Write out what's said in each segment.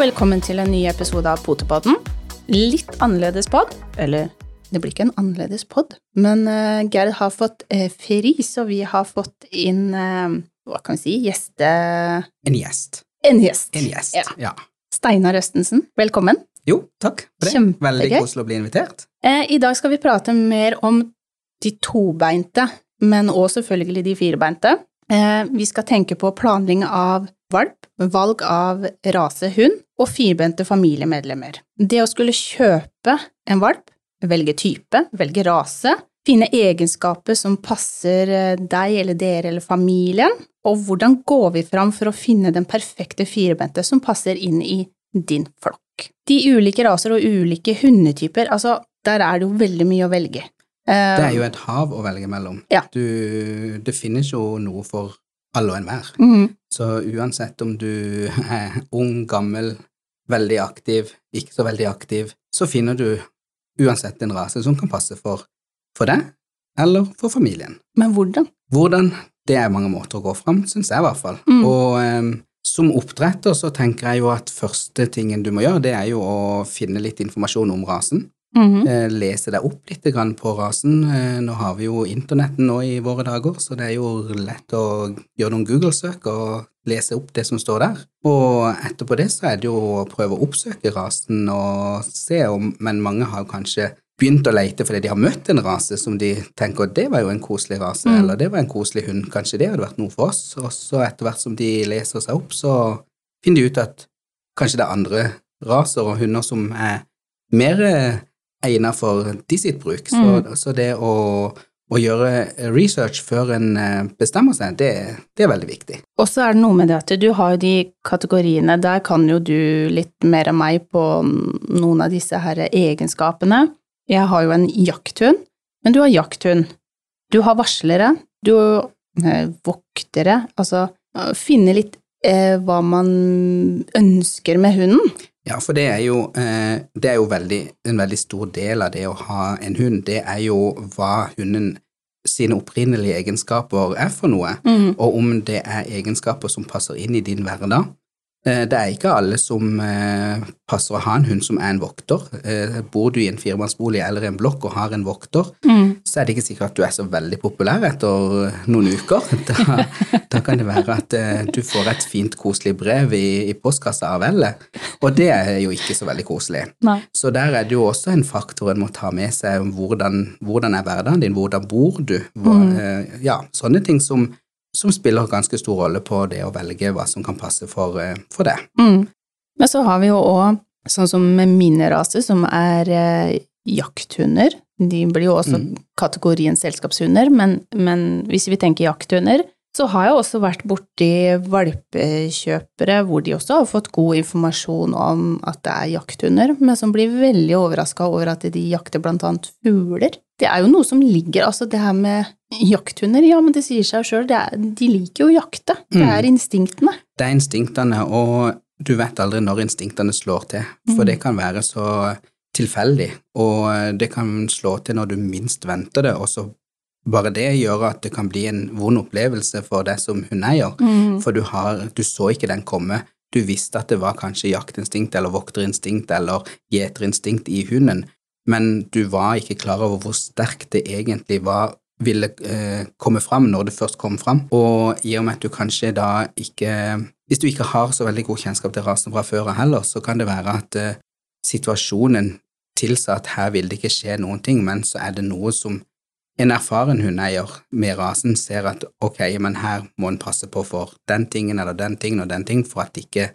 Velkommen til en ny episode av Potepodden. Litt annerledes pod, eller det blir ikke en annerledes pod, men uh, Gerd har fått uh, fri, så vi har fått inn uh, hva kan vi si, gjeste... En gjest. En gjest. En gjest, Ja. ja. Steinar Østensen, velkommen. Jo, takk for det. Kjempegøy. Veldig koselig å bli invitert. Uh, I dag skal vi prate mer om de tobeinte, men også selvfølgelig de firebeinte. Eh, vi skal tenke på planlegging av valp, valg av rase hund og firbente familiemedlemmer. Det å skulle kjøpe en valp, velge type, velge rase, finne egenskaper som passer eh, deg eller dere eller familien, og hvordan går vi fram for å finne den perfekte firbente som passer inn i din flokk. De ulike raser og ulike hundetyper, altså der er det jo veldig mye å velge. Det er jo et hav å velge mellom. Ja. Du, det finnes jo noe for alle og enhver. Mm. Så uansett om du er ung, gammel, veldig aktiv, ikke så veldig aktiv, så finner du uansett en rase som kan passe for, for deg eller for familien. Men hvordan? Hvordan? Det er mange måter å gå fram, syns jeg i hvert fall. Mm. Og um, som oppdretter så tenker jeg jo at første tingen du må gjøre, det er jo å finne litt informasjon om rasen. Mhm, -hmm. lese deg opp litt på rasen. Eh, nå har vi jo internetten nå i våre dager, så det er jo lett å gjøre noen Google-søk og lese opp det som står der. Og etterpå det så er det jo å prøve å oppsøke rasen og se om Men mange har kanskje begynt å lete fordi de har møtt en rase som de tenker det var jo en koselig rase, Mm. eller det var en koselig hund, kanskje det hadde vært noe for oss. Og så etter hvert som de leser seg opp, så finner de ut at kanskje det er andre raser og hunder som er mer eh, egnet for de sitt bruk. Så, så det å, å gjøre research før en eh, bestemmer seg, det, det er veldig viktig. Og så er det noe med det at du har de kategoriene, der kan jo du litt mer enn meg på noen av disse her egenskapene. Jeg har jo en jakthund, men du har jakthund. Du har varslere, du har eh, voktere, altså eh, finne litt eh, hva man ønsker med hunden. Ja, for det er jo, eh, det er jo veldig, en veldig stor del av det å ha en hund. Det er jo hva hunden sine opprinnelige egenskaper er for noe, og om det er egenskaper som passer inn i din hverdag. Eh, Det er ikke alle som eh, passer å ha en hund som er en vokter. Eh, Bor du i en firemannsbolig eller en blokk og har en vokter, så er det ikke sikkert at du er så veldig populær etter noen uker. Da, da kan det være at du får et fint, koselig brev i, i postkassa av Elle, og det er jo ikke så veldig koselig. Nei. Så der er det jo også en faktor en må ta med seg hvordan, hvordan er hverdagen din, hvordan bor du, Hvor, mm. ja, sånne ting som, som spiller ganske stor rolle på det å velge hva som kan passe for, eh, for det. Mm. Men så har vi jo òg, sånn som med min rase, som er eh, jakthunder. De blir jo også Mm. kategorien selskapshunder, men, men hvis vi tenker jakthunder, så har jeg også vært borti valpekjøpere hvor de også har fått god informasjon om at det er jakthunder, men som blir veldig overraska over at de jakter blant annet fugler. Det er jo noe som ligger, altså det her med jakthunder, ja, men det sier seg sjøl, de liker jo å jakte. Det Mm. er instinktene. Det er instinktene, og du vet aldri når instinktene slår til, for Mm. det kan være så tilfeldig, og det kan slå til når du minst venter det, og så bare det gjør at det kan bli en vond opplevelse for deg som hundeeier, Mm. for du, har, du så ikke den komme. Du visste at det var kanskje jaktinstinkt eller vokterinstinkt eller gjeterinstinkt i hunden, men du var ikke klar over hvor sterkt det egentlig var ville eh, komme fram når det først kom fram. Og i og med at du kanskje da ikke Hvis du ikke har så veldig god kjennskap til rasen fra før av heller, så kan det være at eh, situasjonen tilsa at her vil det ikke skje noen ting, men så er det noe som en erfaren hundeeier med rasen ser at ok, men her må en passe på for den tingen eller den tingen og den ting for at ikke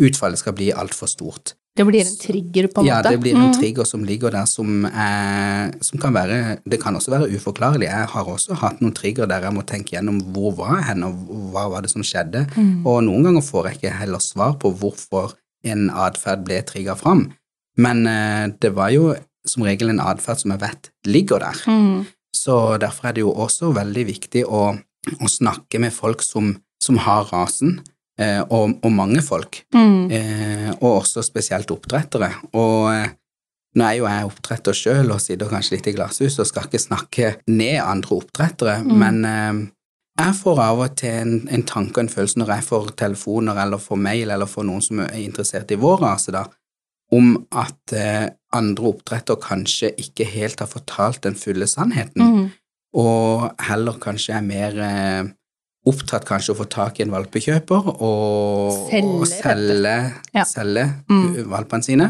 utfallet skal bli altfor stort. Det blir en trigger, på en Ja, måte. det blir en Mm. trigger som ligger der som, eh, som kan være Det kan også være uforklarlig. Jeg har også hatt noen trigger der jeg må tenke gjennom hvor var jeg hen, og hva var det som skjedde. Mm. Og noen ganger får jeg ikke heller svar på hvorfor en atferd ble trigga fram. Men eh, det var jo som regel en atferd som jeg vet ligger der. Mm. Så derfor er det jo også veldig viktig å, å snakke med folk som, som har rasen, eh, og, og mange folk Mm. eh, og også spesielt oppdrettere. Og eh, nå er jo jeg oppdretter sjøl og sitter kanskje litt i glasshus og skal ikke snakke ned andre oppdrettere, Mm. men eh, Jeg får av og til en, en tanke og en følelse når jeg får telefoner eller får mail eller får noen som er interessert i vår rase, da, om at eh, andre oppdretter kanskje ikke helt har fortalt den fulle sannheten, Mm. og heller kanskje er mer eh, opptatt kanskje å få tak i en valpekjøper og Selge, og selge, Ja. selge Mm. valpene sine,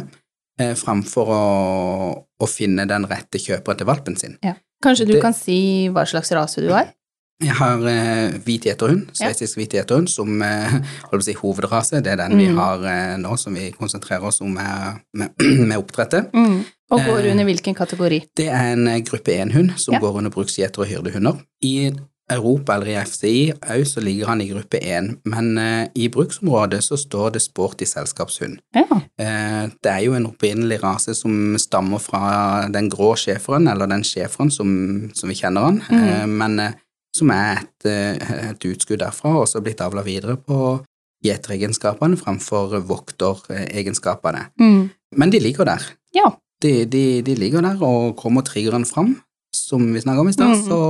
eh, framfor å, å finne den rette kjøperen til valpen sin. Kanskje du Det- kan si hva slags rase du har? Jeg har eh, hvit gjeterhund, Ja. hvit gjeterhund, som eh, holdt på å si hovedrase. Det er den vi Mm. har eh, nå, som vi konsentrerer oss om med, med, med oppdrettet. Mm. Og går Eh. under hvilken kategori? Det er en eh, gruppe 1-hund som Ja. går under bruksgjeter og hyrdehunder. I Europa eller i FCI òg så ligger han i gruppe 1, men eh, i bruksområdet så står det sporty selskapshund. Ja. Det er jo en opprinnelig rase som stammer fra den grå schæferen, eller den schæferen som, som vi kjenner han, mm. men som er et, eh, et utskudd derfra, og så blitt avla videre på gjeteregenskapene framfor vokteregenskapene. Mm. Men de ligger der. Ja. De, de, de ligger der, og kommer triggeren fram, som vi snakket om i stad, mm. så,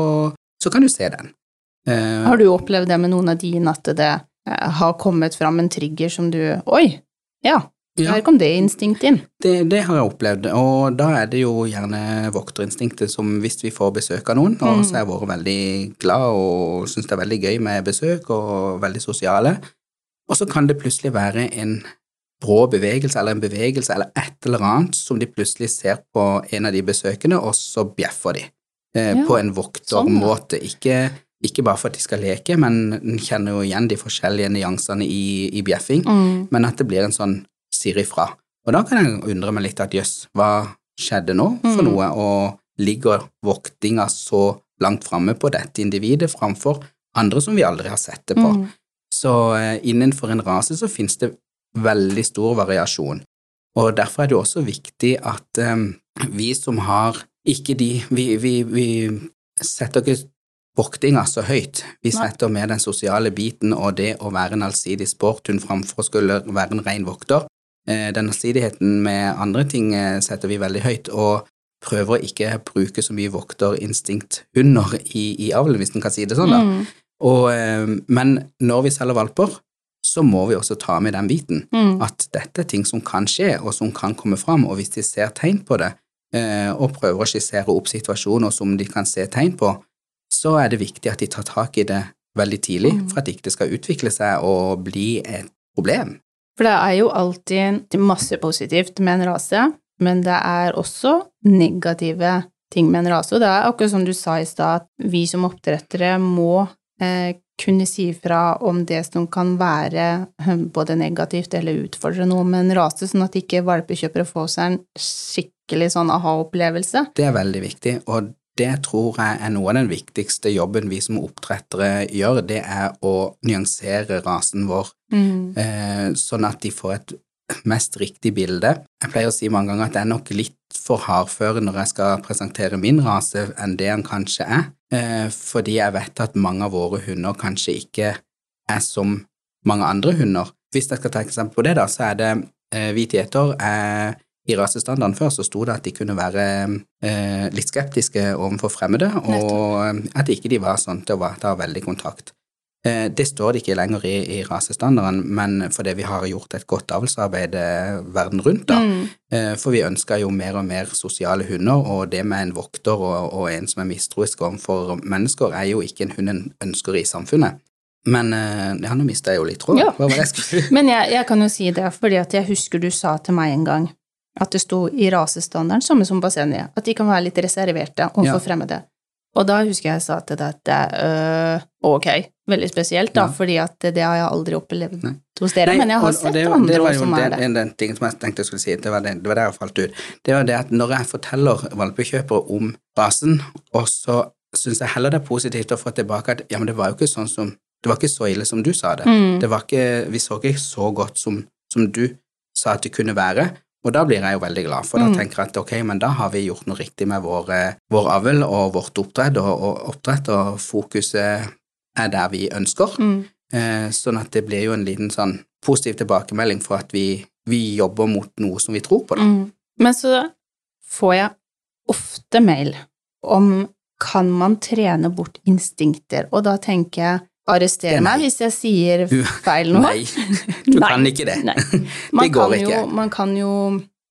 så kan du se den. Uh, Har du opplevd det med noen av dine, at det uh, har kommet fram en trigger som du Oi! Ja, ja. der kom det instinktet inn. Det, det har jeg opplevd, og da er det jo gjerne vokterinstinktet som hvis vi får besøk av noen, og Mm. så har jeg vært veldig glad og syns det er veldig gøy med besøk og veldig sosiale, og så kan det plutselig være en brå bevegelse eller en bevegelse eller et eller annet som de plutselig ser på en av de besøkende, og så bjeffer de eh, Ja, på en sånn, voktermåte. Ikke, ikke bare for at de skal leke, men en kjenner jo igjen de forskjellige nyansene i, i bjeffing Mm. men at det blir en sånn sier ifra. Og da kan jeg undre meg litt at jøss, hva skjedde nå for Mm. noe, og ligger voktinga så langt framme på dette individet framfor andre som vi aldri har sett det på? Mm. Så eh, innenfor en rase så finnes det veldig stor variasjon, og derfor er det også viktig at eh, vi som har ikke de Vi, vi, vi setter ikke voktinga så høyt. Vi setter med den sosiale biten og det å være en allsidig sporthund framfor å skulle være en ren vokter. Eh, Den allsidigheten med andre ting eh, setter vi veldig høyt, og prøver å ikke bruke så mye vokterinstinkthunder i, i avlen, hvis en kan si det sånn, da. Mm. Og, eh, men når vi selger valper, så må vi også ta med den biten. Mm. At dette er ting som kan skje, og som kan komme fram, og hvis de ser tegn på det, og prøver å skissere opp situasjoner som de kan se tegn på, så er det viktig at de tar tak i det veldig tidlig, Mm. for at ikke det skal utvikle seg og bli et problem. For det er jo alltid masse positivt med en rase, men det er også negative ting med en rase. Og det er akkurat som du sa i stad, at vi som oppdrettere må eh, kunne si fra om det som kan være eh, både negativt eller utfordre noe med en rase, sånn at ikke valpekjøpere får seg en skikkelig sånn aha-opplevelse. Det er veldig viktig, og det tror jeg er noe av den viktigste jobben vi som oppdrettere gjør, det er å nyansere rasen vår Mm. eh, sånn at de får et mest riktig bilde. Jeg pleier å si mange ganger at jeg er nok litt for hardføre når jeg skal presentere min rase enn det han kanskje er, eh, fordi jeg vet at mange av våre hunder kanskje ikke er som mange andre hunder. Hvis jeg skal ta et eksempel på det, da, så er det eh, hvit gjeter er i rasestandarden før så sto det at de kunne være eh, litt skeptiske overfor fremmede, og at ikke de var sånn til å ta veldig kontakt. Eh, Det står det ikke lenger i, i rasestandarden, men fordi vi har gjort et godt avlsarbeid eh, verden rundt, da. Mm. Eh, For vi ønsker jo mer og mer sosiale hunder, og det med en vokter og, og en som er mistroisk overfor mennesker, er jo ikke en hund en ønsker i samfunnet. Men eh, ja, nå mista jeg jo litt tråden. Ja. Men jeg, jeg kan jo si det, fordi at jeg husker du sa til meg en gang at det sto i rasestandarden, samme som Bassenie, at de kan være litt reserverte overfor Ja. fremmede. Og da husker jeg jeg sa til deg at det er øh, ok, veldig spesielt, da, Ja. fordi at det har jeg aldri opplevd Nei. hos dere, Nei, men jeg har og- og sett det, andre det var jo som det, er det. En den tingen som jeg tenkte jeg skulle si, det var, det, det var der jeg falt ut. Det var det at når jeg forteller valpekjøpere om rasen, og så syns jeg heller det er positivt å få tilbake at ja, men det var jo ikke sånn som Det var ikke så ille som du sa det. Mm. Det var ikke Vi så ikke så godt som, som du sa at det kunne være. Og da blir jeg jo veldig glad, for da Mm. tenker jeg at ok, men da har vi gjort noe riktig med vår, eh, vår avl og vårt oppdrett, og, og oppdrett, og fokuset er der vi ønsker. Mm. Eh, sånn at det blir jo en liten sånn positiv tilbakemelding for at vi, vi jobber mot noe som vi tror på, da. Mm. Men så får jeg ofte mail om kan man trene bort instinkter? Og da tenker jeg Arrester Det er nei. meg hvis jeg sier feil nå. Nei, du Nei. kan ikke det. Det går ikke. Jo, man kan jo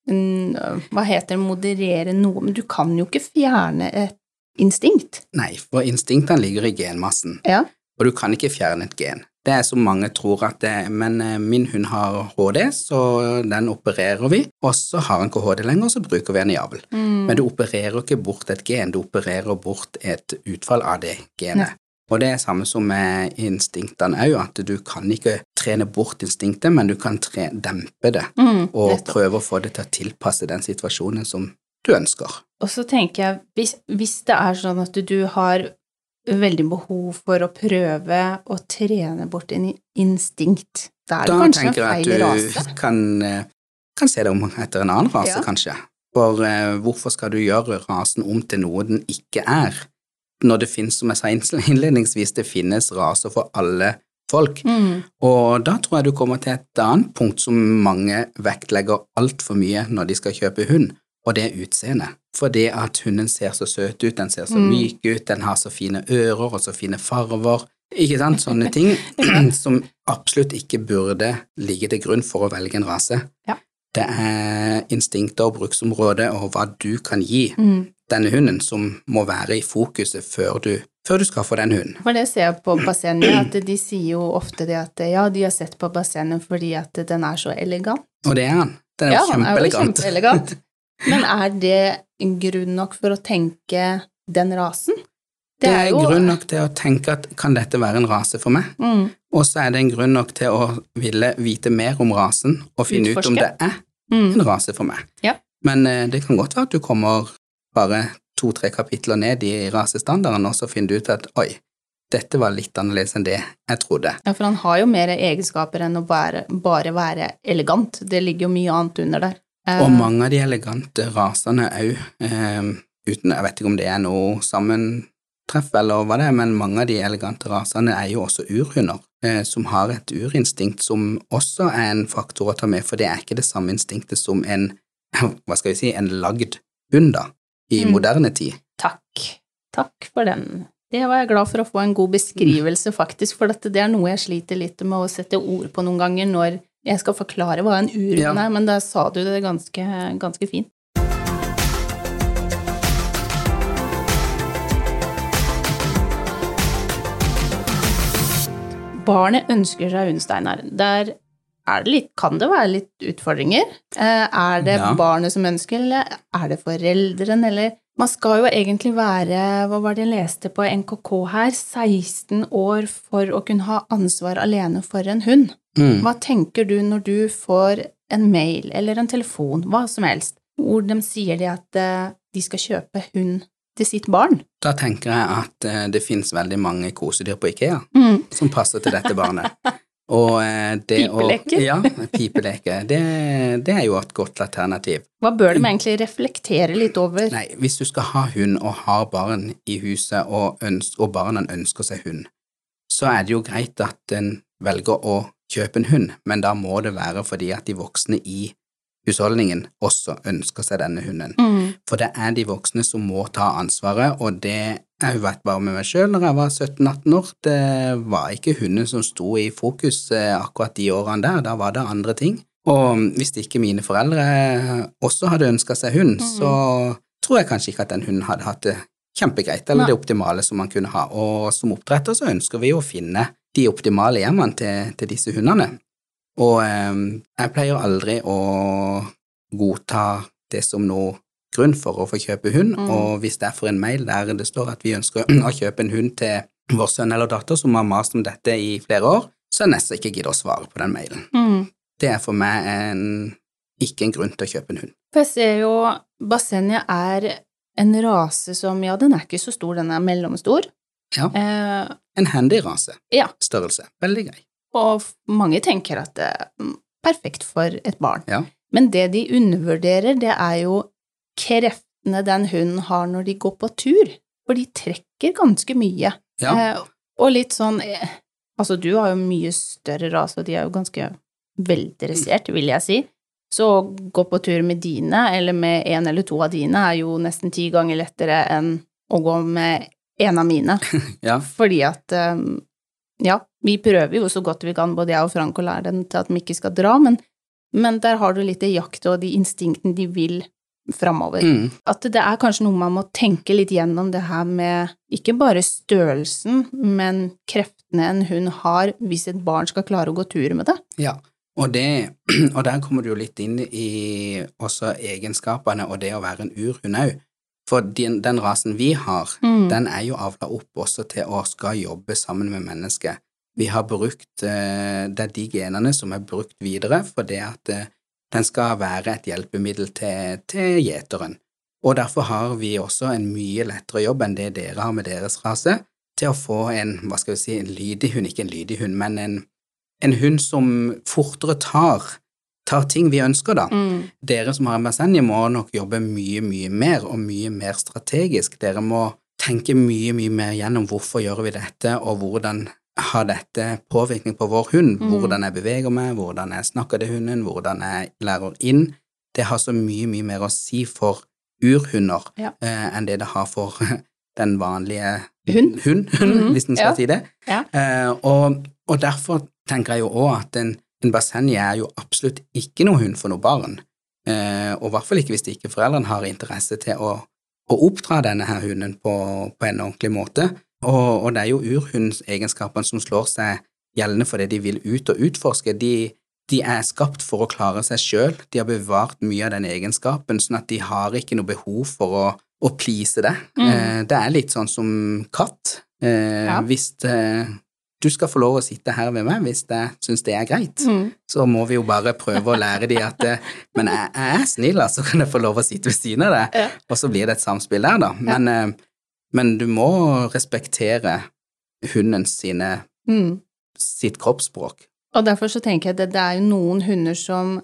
mm, Hva heter det, moderere noe, men du kan jo ikke fjerne et instinkt. Nei, for instinktene ligger i genmassen, Ja. og du kan ikke fjerne et gen. Det er som mange tror at det men eh, min hund har HD, så den opererer vi, og så har han ikke HD lenger, så bruker vi den i avl. Mm. Men du opererer ikke bort et gen, du opererer bort et utfall av det genet. Og det er samme som med instinktene òg, at du kan ikke trene bort instinktet, men du kan dempe det, Mm, og prøve å få det til å tilpasse den situasjonen som du ønsker. Og så tenker jeg, hvis, hvis det er sånn at du har veldig behov for å prøve å trene bort en instinkt, da er det Da kanskje en feil rase? Da tenker jeg at du kan, eh, kan se deg om etter en annen rase, Ja. kanskje. For uh, hvorfor skal du gjøre rasen om til noe den ikke er? Når det finnes, som jeg sa innledningsvis, det finnes raser for alle folk. Mm, Og da tror jeg du kommer til et annet punkt som mange vektlegger altfor mye når de skal kjøpe hund, og det er utseendet. For det at hunden ser så søt ut, den ser så Mm. myk ut, den har så fine ører og så fine farver, ikke sant, sånne ting som absolutt ikke burde ligge til grunn for å velge en rase. Ja. Det er instinkter og bruksområde og hva du kan gi mm. Denne hunden som må være i fokuset før du, før du skaffer den hunden. For det ser jeg på bassenget, at de sier jo ofte det at ja, de har sett på bassenget fordi at den er så elegant. Og det er han. Den er Ja, jo er kjempeelegant. kjempeelegant. Men er det grunn nok for å tenke den rasen? Det er grunn nok til å tenke at kan dette være en rase for meg? mm, Og så er det en grunn nok til å ville vite mer om rasen og finne ut om det er mm, en rase for meg. Ja. Men eh, det kan godt være at du kommer bare to-tre kapitler ned i rasestandarden, og så finner du ut at oi, dette var litt annerledes enn det jeg trodde. Ja, for han har jo mer egenskaper enn å bare, bare være elegant. Det ligger jo mye annet under der. Eh, Og mange av de elegante rasene òg, eh, uten Jeg vet ikke om det er noe sammentreff eller hva det er, men mange av de elegante rasene er jo også urhunder, eh, som har et urinstinkt som også er en faktor å ta med, for det er ikke det samme instinktet som en hva skal vi si, en lagd hund, da, i Mm. moderne tid. Takk. Takk for den. Det var jeg glad for å få en god beskrivelse, faktisk, for det er noe jeg sliter litt med å sette ord på noen ganger når jeg skal forklare hva en urhund Ja. er, men da sa du det ganske, ganske fint. Barnet ønsker seg hund, Steinar. Der er det litt, kan det være litt utfordringer. Eh, Er det Ja. barnet som ønsker, eller er det foreldrene, eller Man skal jo egentlig være, hva var det jeg leste på NKK her, 16 år for å kunne ha ansvar alene for en hund. Mm. Hva tenker du når du får en mail eller en telefon, hva som helst, hvor de sier de at eh, de skal kjøpe hund til sitt barn? Da tenker jeg at eh, det finnes veldig mange kosedyr på Ikea Mm. som passer til dette barnet. Og det pipeleke? å- Ja, pipeleke. Det, det er jo et godt alternativ. Hva bør de egentlig reflektere litt over? Nei, hvis du skal ha hund og har barn i huset, og, ønsker, og barna ønsker seg hund, så er det jo greit at en velger å kjøpe en hund, men da må det være fordi at de voksne i husholdningen også ønsker seg denne hunden. Mm. For det er de voksne som må ta ansvaret, og det jeg vet bare med meg sjøl når jeg var 17-18 år, det var ikke hunden som sto i fokus eh, akkurat de årene der, da var det andre ting. Og hvis ikke mine foreldre også hadde ønska seg hund, mm. så tror jeg kanskje ikke at den hunden hadde hatt det kjempegreit, eller Nei. det optimale som man kunne ha. Og som oppdretter så ønsker vi jo å finne de optimale hjemmene til, til disse hundene. Og eh, jeg pleier aldri å godta det som noe grunn for å få kjøpe hund, Mm. og hvis det er for en mail der det står at vi ønsker å kjøpe en hund til vår sønn eller datter som har mast om dette i flere år, så jeg nesten ikke gidder å svare på den mailen. Mm. Det er for meg en, ikke en grunn til å kjøpe en hund. For jeg ser jo Bassenia er en rase som, ja, den er ikke så stor, den er mellomstor. Ja. Eh, En handy rase. Ja. Størrelse. Veldig grei. Og mange tenker at det er perfekt for et barn. Ja. Men det de undervurderer, det er jo kreftene den hunden har når de går på tur. For de trekker ganske mye. Ja. Eh, og litt sånn eh, Altså, du har jo mye større rase, og de er jo ganske veldressert, vil jeg si. Så å gå på tur med dine, eller med en eller to av dine, er jo nesten ti ganger lettere enn å gå med en av mine. Ja. Fordi at um, Ja, vi prøver jo så godt vi kan, både jeg og Frank, å lære dem til at de ikke skal dra, men, men der har du litt det jakt og de instinktene de vil framover. Mm. At det er kanskje noe man må tenke litt gjennom det her med ikke bare størrelsen, men kreftene en hund har hvis et barn skal klare å gå tur med det. Ja, og, det, og der kommer du jo litt inn i også egenskapene og det å være en urhund òg. For den, den rasen vi har, Mm. den er jo avla opp også til å skal jobbe sammen med mennesket. Vi har brukt eh, Det er de genene som er brukt videre for det at eh, den skal være et hjelpemiddel til, til gjeteren. Og derfor har vi også en mye lettere jobb enn det dere har med deres rase, til å få en, hva skal vi si, en lydig hund, ikke en lydig hund, men en, en hund som fortere tar, tar ting vi ønsker, da. Mm. Dere som har en Basenji må nok jobbe mye, mye mer, og mye mer strategisk. Dere må tenke mye, mye mer gjennom hvorfor gjør vi dette, og hvordan har dette påvirkning på vår hund, Mm. hvordan jeg beveger meg, hvordan jeg snakker til hunden, hvordan jeg lærer inn. Det har så mye, mye mer å si for urhunder Ja. eh, enn det det har for den vanlige Hund. hund Mhm, hvis en skal ja. si det. Ja. Eh, og, og derfor tenker jeg jo òg at en, en Basenji er jo absolutt ikke noe hund for noe barn. Eh, og i hvert fall ikke hvis ikke foreldrene har interesse til å, å oppdra denne her hunden på, på en ordentlig måte. Og, og det er jo urhundsegenskapene som slår seg gjeldende fordi de vil ut og utforske. De, de er skapt for å klare seg sjøl. De har bevart mye av den egenskapen, sånn at de har ikke noe behov for å, å please det. Mm. Eh, det er litt sånn som katt. Eh, Ja. Hvis eh, du skal få lov å sitte her ved meg hvis jeg syns det er greit, Mm. så må vi jo bare prøve å lære de at eh, Men jeg, jeg er snill, altså, kan jeg få lov å sitte ved siden av deg? Ja. Og så blir det et samspill der, da. Men, ja. men du må respektere hunden sine, Mm. sitt kroppsspråk. Og derfor så tenker jeg at det, er jo noen hunder som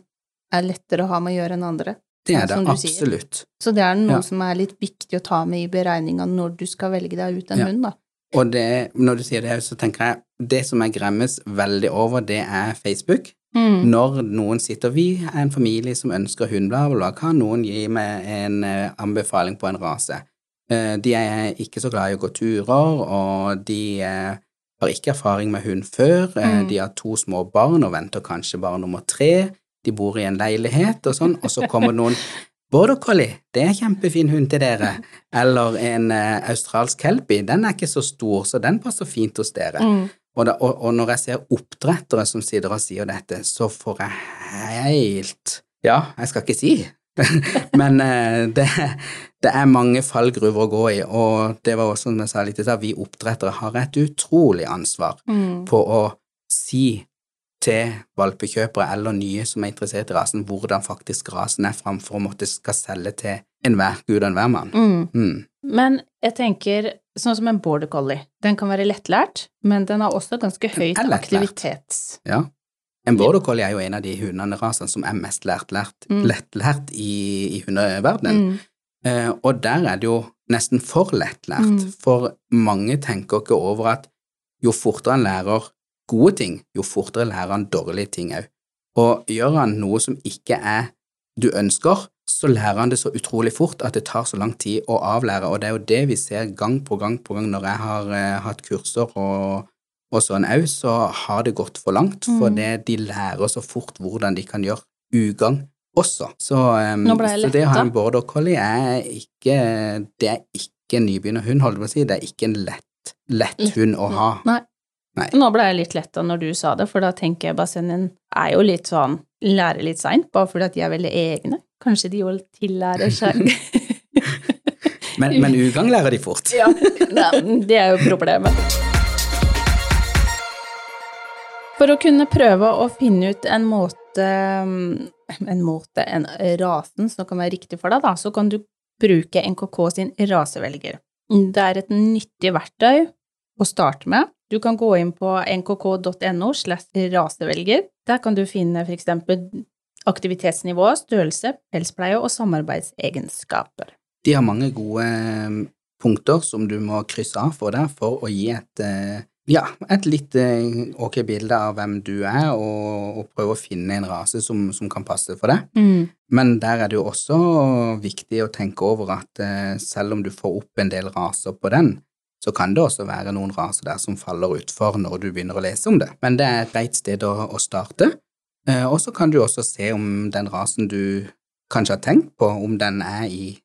er lettere å ha med å gjøre enn andre. Det er det du sier. absolutt. Så det er noe Ja. som er litt viktig å ta med i beregninga når du skal velge deg ut en hund, da. Og det, når du sier det, så tenker jeg det som jeg gremmes veldig over, det er Facebook. Mm. Når noen sitter Vi er en familie som ønsker hund, bla, bla. Kan noen gi meg en eh, anbefaling på en rase? Eh, de er ikke så glad i å gå turer, og de eh, har ikke erfaring med hund før. Mm. De har to små barn og venter kanskje barn nummer tre. De bor i en leilighet og sånn, og så kommer noen Border collie, det er en kjempefin hund til dere. Eller en uh, australsk kelpie, den er ikke så stor, så den passer fint hos dere. Mm. Og, da, og, og når jeg ser oppdrettere som sitter og sier dette, så får jeg helt Ja, jeg skal ikke si, men uh, det, det er mange fallgruver å gå i, og det var også, som jeg sa litt i stad, vi oppdrettere har et utrolig ansvar Mm. på å si til valpekjøpere eller nye som er interessert i rasen, hvordan faktisk rasen er framfor å måtte skal selge til enhver gud og enhver mann. Mm. Mm. Men jeg tenker, sånn som en border collie, den kan være lettlært, men den har også ganske høyt aktivitets... Ja. En border collie er jo en av de hundene rasene som er mest lært, lært, Mm. lettlært i, i hundeverdenen. Mm. Eh, og der er det jo nesten for lettlært, Mm. for mange tenker ikke over at jo fortere en lærer gode ting, jo fortere lærer han dårlige ting òg. Og gjør han noe som ikke er du ønsker, så lærer han det så utrolig fort at det tar så lang tid å avlære, og det er jo det vi ser gang på gang på gang når jeg har eh, hatt kurser og, og sånn òg, så har det gått for langt, for Mm. det de lærer så fort hvordan de kan gjøre ugagn også. Så, jeg så det å ha en border collie er ikke Det er ikke en nybegynnerhund, holdt jeg på å si, det er ikke en lett, lett Lett- hund å ha. Nei. Nei. Nå ble jeg litt letta når du sa det, for da tenker jeg basengen er jo litt sånn lærer litt seint, bare fordi at de er veldig egne. Kanskje de jo tillærer seg Men, men ugang lærer de fort. Ja, nei, det er jo problemet. For å kunne prøve å finne ut en måte En måte, en rasen som kan være riktig for deg, da, så kan du bruke NKK sin rasevelger. Det er et nyttig verktøy å starte med. Du kan gå inn på nkk.no slash rasevelger. Der kan du finne eksempel aktivitetsnivå, størrelse, pelspleie og samarbeidsegenskaper. De har mange gode punkter som du må krysse av for deg for å gi et eh, Ja, et litt eh, ok bilde av hvem du er, og, og prøve å finne en rase som, som kan passe for deg. Mm. Men der er det jo også viktig å tenke over at eh, selv om du får opp en del raser på den, så kan det også være noen raser der som faller utfor når du begynner å lese om det. Men det er et greit sted å, å starte. Eh, og så kan du også se om den rasen du kanskje har tenkt på, om den er i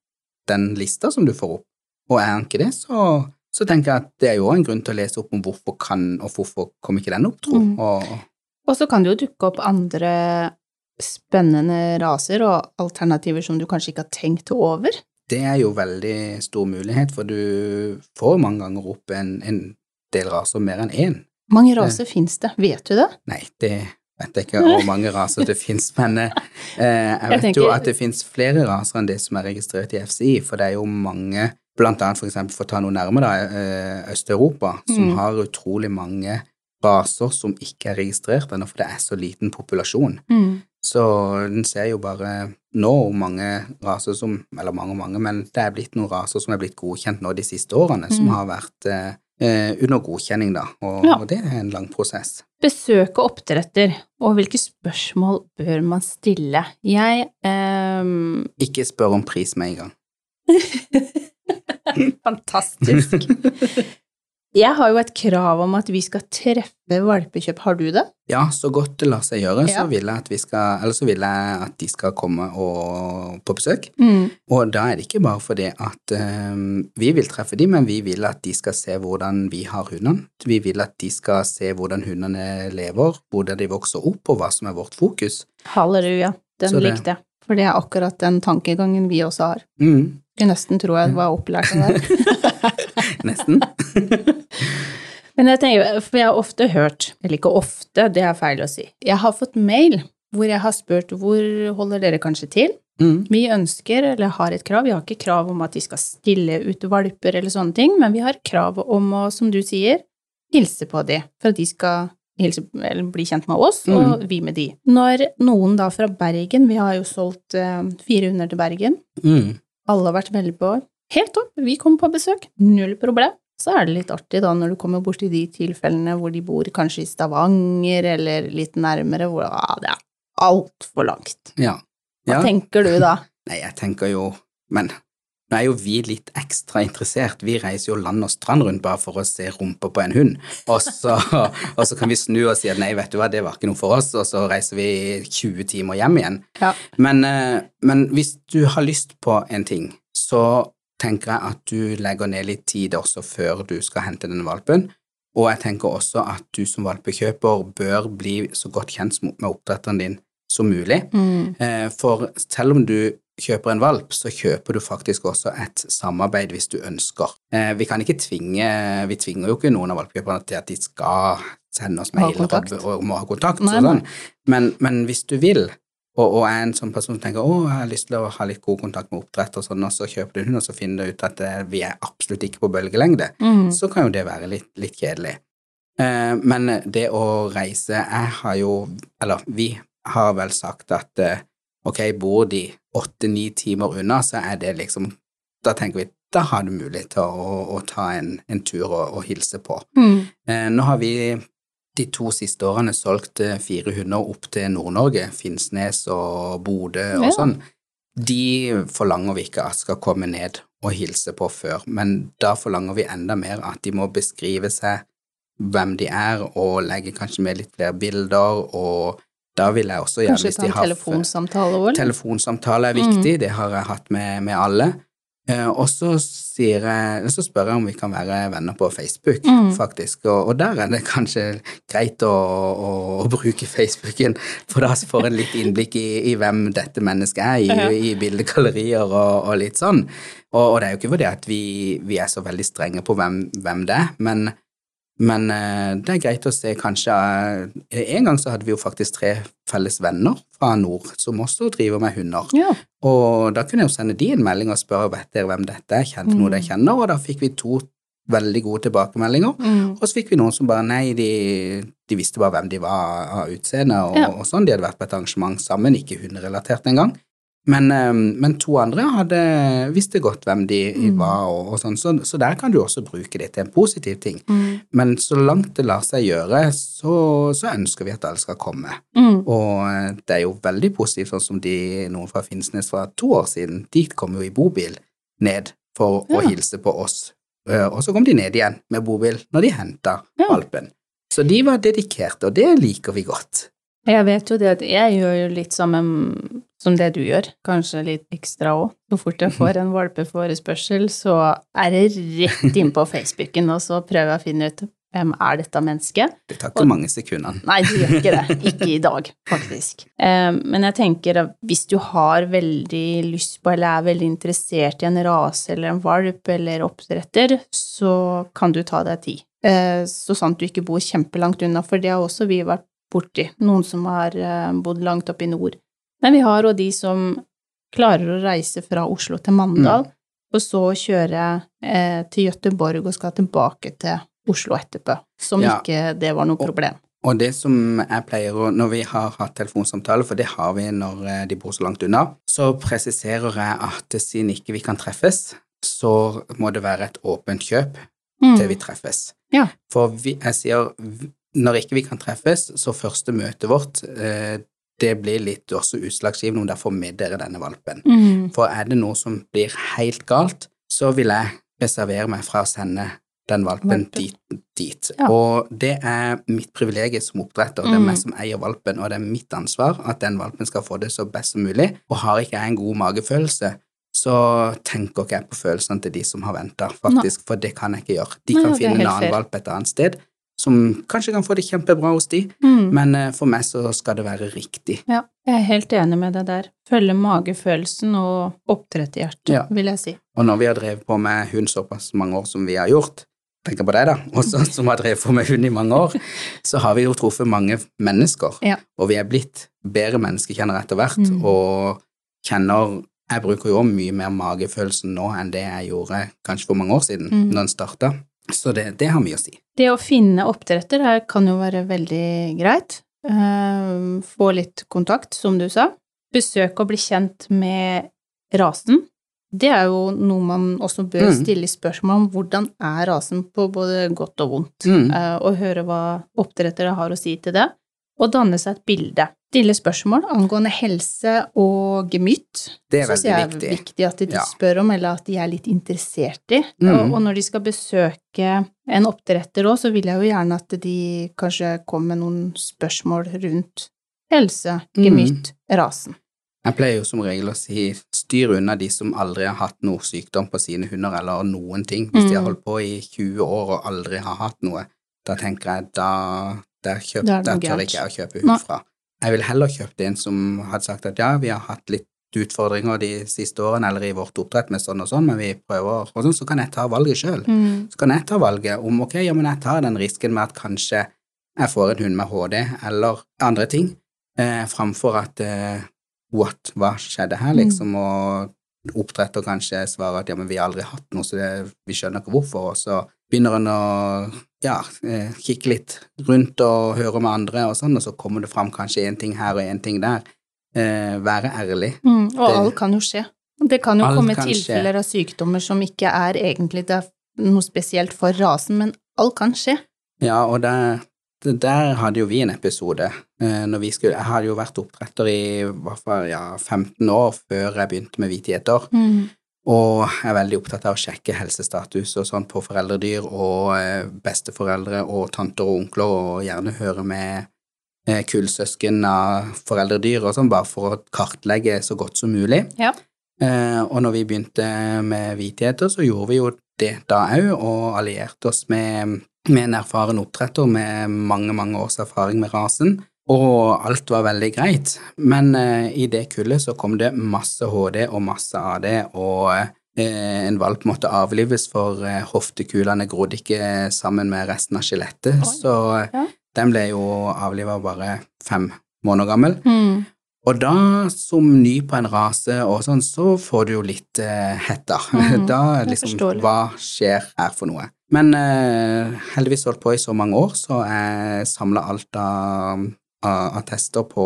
den lista som du får opp. Og er den ikke det, så, så tenker jeg at det er jo en grunn til å lese opp om hvorfor kan, og hvorfor kom ikke den opp, tro. Mm. Og, Og så kan det jo dukke opp andre spennende raser og alternativer som du kanskje ikke har tenkt over. Det er jo veldig stor mulighet, for du får mange ganger opp en, en del raser mer enn én. Mange raser finnes det, vet du det? Nei, det vet jeg ikke hvor mange raser det finnes, men eh, jeg vet tenker- jo at det finnes flere raser enn det som er registrert i FCI, for det er jo mange, blant annet for eksempel for å ta noe nærmere, da, eh, Øst-Europa, som Mm. har utrolig mange raser som ikke er registrert ennå, for det er så liten populasjon. Mm. Så den ser jo bare nå mange raser som, eller mange mange, men det er blitt noen raser som er blitt godkjent nå de siste årene, som Mm. har vært eh, eh, under godkjenning, da, og, Ja. og det er en lang prosess. Besøke oppdretter, og hvilke spørsmål bør man stille? Jeg ehm, Ikke spør om pris med en gang. Fantastisk. Jeg har jo et krav om at vi skal treffe valpekjøp. Har du det? Ja, så godt det lar seg gjøre, Ja. så vil jeg at vi skal, eller så vil jeg at de skal komme og, på besøk. Mm. Og da er det ikke bare fordi at um, vi vil treffe dem, men vi vil at de skal se hvordan vi har hundene. Vi vil at de skal se hvordan hundene lever, hvordan de vokser opp, og hva som er vårt fokus. Halleluja. Den det- likte jeg. For det er akkurat den tankegangen vi også har. Mm, Skulle nesten tror jeg var opplært av det. nesten. Men jeg tenker, for jeg har ofte hørt, eller ikke ofte, det er feil å si, jeg har fått mail hvor jeg har spurt hvor holder dere kanskje til? Mm, Vi ønsker, eller har et krav, vi har ikke krav om at de skal stille ut valper eller sånne ting, men vi har krav om å, som du sier, hilse på de, for at de skal hilse, eller bli kjent med oss, og vi med de. Når noen da fra Bergen, vi har jo solgt eh, fire hunder til Bergen, mm, alle har vært veldig på, helt topp, vi kommer på besøk, null problem. Så er det litt artig da når du kommer borti de tilfellene hvor de bor kanskje i Stavanger eller litt nærmere, hvor ah, det er altfor langt. ja. Hva ja. tenker du da? Nei, jeg tenker jo Men nå er jo vi litt ekstra interessert. Vi reiser jo land og strand rundt bare for å se rumpa på en hund. Og så, og så kan vi snu og si at nei, vet du hva, det var ikke noe for oss, og så reiser vi 20 timer hjem igjen. Ja. Men, eh, men hvis du har lyst på en ting, så tenker jeg at du legger ned litt tid også før du skal hente denne valpen. Og jeg tenker også at du som valpekjøper bør bli så godt kjent med oppdretteren din som mulig. Mm. Eh, For selv om du kjøper en valp, så kjøper du faktisk også et samarbeid hvis du ønsker. Eh, Vi kan ikke tvinge, vi tvinger jo ikke noen av valpekjøperne til at de skal sende oss mail og, og må ha kontakt Nei, nei. sånn. Men, men hvis du vil, og, og er en sånn person som tenker å, jeg har lyst til å ha litt god kontakt med oppdrett og sånn, og så kjøper du en hund, og så finner du ut at eh, vi er absolutt ikke på bølgelengde, Mm. så kan jo det være litt, litt kjedelig. Eh, men det å reise Jeg har jo, eller vi har vel sagt at eh, ok, bor de åtte-ni timer unna, så er det liksom Da tenker vi da har du mulighet til å, å ta en, en tur og, og hilse på. Mm. Eh, nå har vi de to siste årene solgt eh, fire hunder opp til Nord-Norge, Finnsnes og Bodø og Ja. sånn. De forlanger vi ikke at skal komme ned og hilse på før, men da forlanger vi enda mer at de må beskrive seg hvem de er, og legge kanskje med litt flere bilder, og da vil jeg også gjerne Kanskje ta en telefonsamtale òg? Telefonsamtale er viktig, det har jeg hatt med, med alle. Eh, og så, sier jeg, så spør jeg om vi kan være venner på Facebook, Mm. faktisk. Og, og der er det kanskje greit å, å, å bruke Facebooken, for da får en litt innblikk i, i hvem dette mennesket er, i, i bildegallerier og, og litt sånn. Og, og det er jo ikke fordi at vi, vi er så veldig strenge på hvem, hvem det er, men, men eh, det er greit å se kanskje eh, En gang så hadde vi jo faktisk tre felles venner fra nord som også driver med hunder. Ja. Og da kunne jeg jo sende de en melding og spørre vet dere hvem dette er, kjente noe dere kjenner, og da fikk vi to veldig gode tilbakemeldinger. Mm. Og så fikk vi noen som bare nei, de, de visste bare hvem de var av utseende og, Ja. og sånn. De hadde vært på et arrangement sammen, ikke hunderelatert engang. Men, eh, men to andre hadde visste godt hvem de Mm. var, og, og sånn, så, så der kan du også bruke det til en positiv ting. Mm. Men så langt det lar seg gjøre, så, så ønsker vi at alle skal komme. Mm. Og eh, det er jo veldig positivt, sånn som de, noen fra Finnsnes fra to år siden. De kom jo i bobil ned for å hilse på oss, Eh, og så kom de ned igjen med bobil når de henta Ja. valpen. Så de var dedikerte, og det liker vi godt. Jeg vet jo det at jeg gjør jo litt som, en, som det du gjør, kanskje litt ekstra òg. Så fort jeg får en valpeforespørsel, så er det rett inn på Facebooken, og så prøver jeg å finne ut hvem er dette mennesket. Det tar ikke mange sekundene. Nei, det gjør ikke det. Ikke i dag, faktisk. Eh, Men jeg tenker at hvis du har veldig lyst på, eller er veldig interessert i en rase eller en valp eller oppdretter, så kan du ta deg tid. Eh, Så sant du ikke bor kjempelangt unna, for det har også vi vært borti. Noen som har eh, bodd langt oppe i nord. Men vi har òg de som klarer å reise fra Oslo til Mandal, og så kjøre eh, til Gøteborg og skal tilbake til Oslo etterpå. Som Ja. ikke det var noe problem. Og det som jeg pleier å, når vi har hatt telefonsamtale, for det har vi når eh, de bor så langt unna, så presiserer jeg at siden ikke vi kan treffes, så må det være et åpent kjøp Mm. til vi treffes. Ja. For vi, jeg sier, når ikke vi kan treffes, så første møtet vårt, eh, det blir litt også utslagsgivende om det er for med dere denne valpen. Mm. For er det noe som blir helt galt, så vil jeg reservere meg fra å sende den valpen, Valpen. dit. dit. Ja. Og det er mitt privilegium som oppdretter, det er Mm. meg som eier valpen, og det er mitt ansvar at den valpen skal få det så best som mulig. Og har ikke jeg en god magefølelse, så tenker ikke jeg på følelsene til de som har venta, faktisk, for det kan jeg ikke gjøre. De kan er finne en annen fair. valp et annet sted, som kanskje kan få det kjempebra hos de, Mm. men eh, for meg så skal det være riktig. Ja, jeg er helt enig med deg der. Følge magefølelsen og oppdretterhjertet, Ja. vil jeg si. Og når vi har drevet på med hund såpass mange år som vi har gjort, tenker på deg da, også som har drevet på med hund i mange år, så har vi jo truffet mange mennesker, Ja. og vi er blitt bedre menneskekjennere etter hvert, Mm. og kjenner, jeg bruker jo mye mer magefølelsen nå enn det jeg gjorde kanskje for mange år siden, Mm. når den startet, så det, det har mye å si. Det å finne oppdretter her kan jo være veldig greit. Eh, Få litt kontakt, som du sa. Besøk og bli kjent med rasen. Det er jo noe man også bør Mm. stille spørsmål om. Hvordan er rasen på både godt og vondt? Mm. Eh, Og høre hva oppdrettere har å si til det. Og danne seg et bilde. Stille spørsmål angående helse og gemytt. Det er veldig jeg Det er viktig. viktig at de Ja. spør om, eller at de er litt interessert i. Mm. Og, og når de skal besøke en oppdretter òg, så vil jeg jo gjerne at de kanskje kommer med noen spørsmål rundt helse, Mm. gemytt, rasen. Jeg pleier jo som regel å si styr unna de som aldri har hatt noe sykdom på sine hunder, eller noen ting. Hvis de har Mm. holdt på i 20 år og aldri har hatt noe, da tenker jeg da der, kjøp, er der tør ikke jeg å kjøpe hund fra. Jeg ville heller kjøpt en som hadde sagt at ja, vi har hatt litt utfordringer de siste årene, eller i vårt oppdrett med sånn og sånn, men vi prøver, og sånn, så kan jeg ta valget sjøl. Mm. Så kan jeg ta valget om ok, ja, men jeg tar den risken med at kanskje jeg får en hund med HD eller andre ting, eh, framfor at eh, what, hva skjedde her, Mm. liksom, og oppdretter kanskje svarer at ja, men vi har aldri hatt noe, så det, vi skjønner ikke hvorfor, og så begynner en å ja, eh, kikke litt rundt og høre med andre og sånn, og så kommer det fram kanskje en ting her og en ting der. Eh, være ærlig. Mm. Og Det- alt kan jo skje. Det kan jo komme kan skje. tilfeller av sykdommer som ikke er egentlig er noe spesielt for rasen, men alt kan skje. Ja, og der, det- der hadde jo vi en episode. Eh, skulle, jeg hadde jo vært oppdretter i hvert fall ja, 15 år før jeg begynte med hvitigheter. Mm. Og jeg er veldig opptatt av å sjekke helsestatus og sånn på foreldredyr og eh, besteforeldre og tanter og onkler, og gjerne høre med eh, kullsøsken av foreldredyr og sånn, bare for å kartlegge så godt som mulig. Ja. Eh, og når vi begynte med hvitgjeter, så gjorde vi jo det da òg, og allierte oss med, med en erfaren oppdretter med mange, mange års erfaring med rasen. Og alt var veldig greit, men eh, i det kullet så kom det masse HD og masse AD, og eh, en valp måtte avlives for eh, hoftekulene grodde ikke sammen med resten av skjelettet, så eh, Ja. den ble jo avliva bare fem måneder gammel. Mm. Og da, som ny på en rase og sånn, så får du jo litt eh, hetta. Mhm, da liksom. Hva skjer her for noe? Men eh, heldigvis holdt på i så mange år, så jeg samla alt av av, av tester på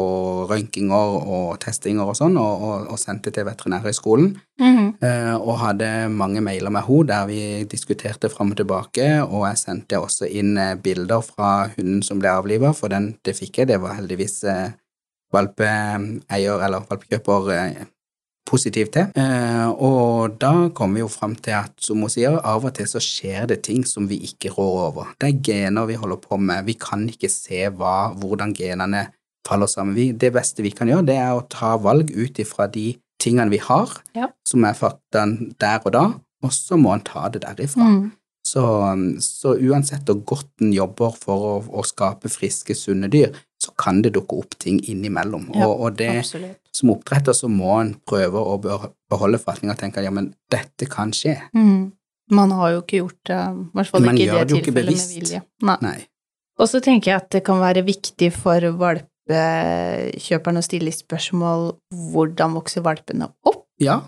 røntginger og testinger og sånn, og, og, og sendte til Veterinærhøgskolen. Mhm. Eh, og hadde mange mailer med henne der vi diskuterte fram og tilbake, og jeg sendte også inn eh, bilder fra hunden som ble avliva, for den det fikk jeg, det var heldigvis eh, valpeeier eller valpekjøper positiv til. Eh, og da kommer vi jo fram til at, som hun sier, av og til så skjer det ting som vi ikke rår over. Det er gener vi holder på med, vi kan ikke se hva, hvordan genene faller sammen. Vi, det beste vi kan gjøre, det er å ta valg ut ifra de tingene vi har, Ja. som er faktaen der og da, og så må en ta det derifra. Mm. Så, så uansett hvor godt en jobber for å, å skape friske, sunne dyr, så kan det dukke opp ting innimellom. Ja, og, og det, Absolutt. Som oppdretter så må en prøve å beholde forretninga og tenke at ja, men dette kan skje. Mm. Man har jo ikke gjort det, i hvert fall ikke i det det tilfellet med vilje. Nei. Nei. Og så tenker jeg at det kan være viktig for valpekjøperen å stille spørsmål hvordan vokser valpene opp, Ja,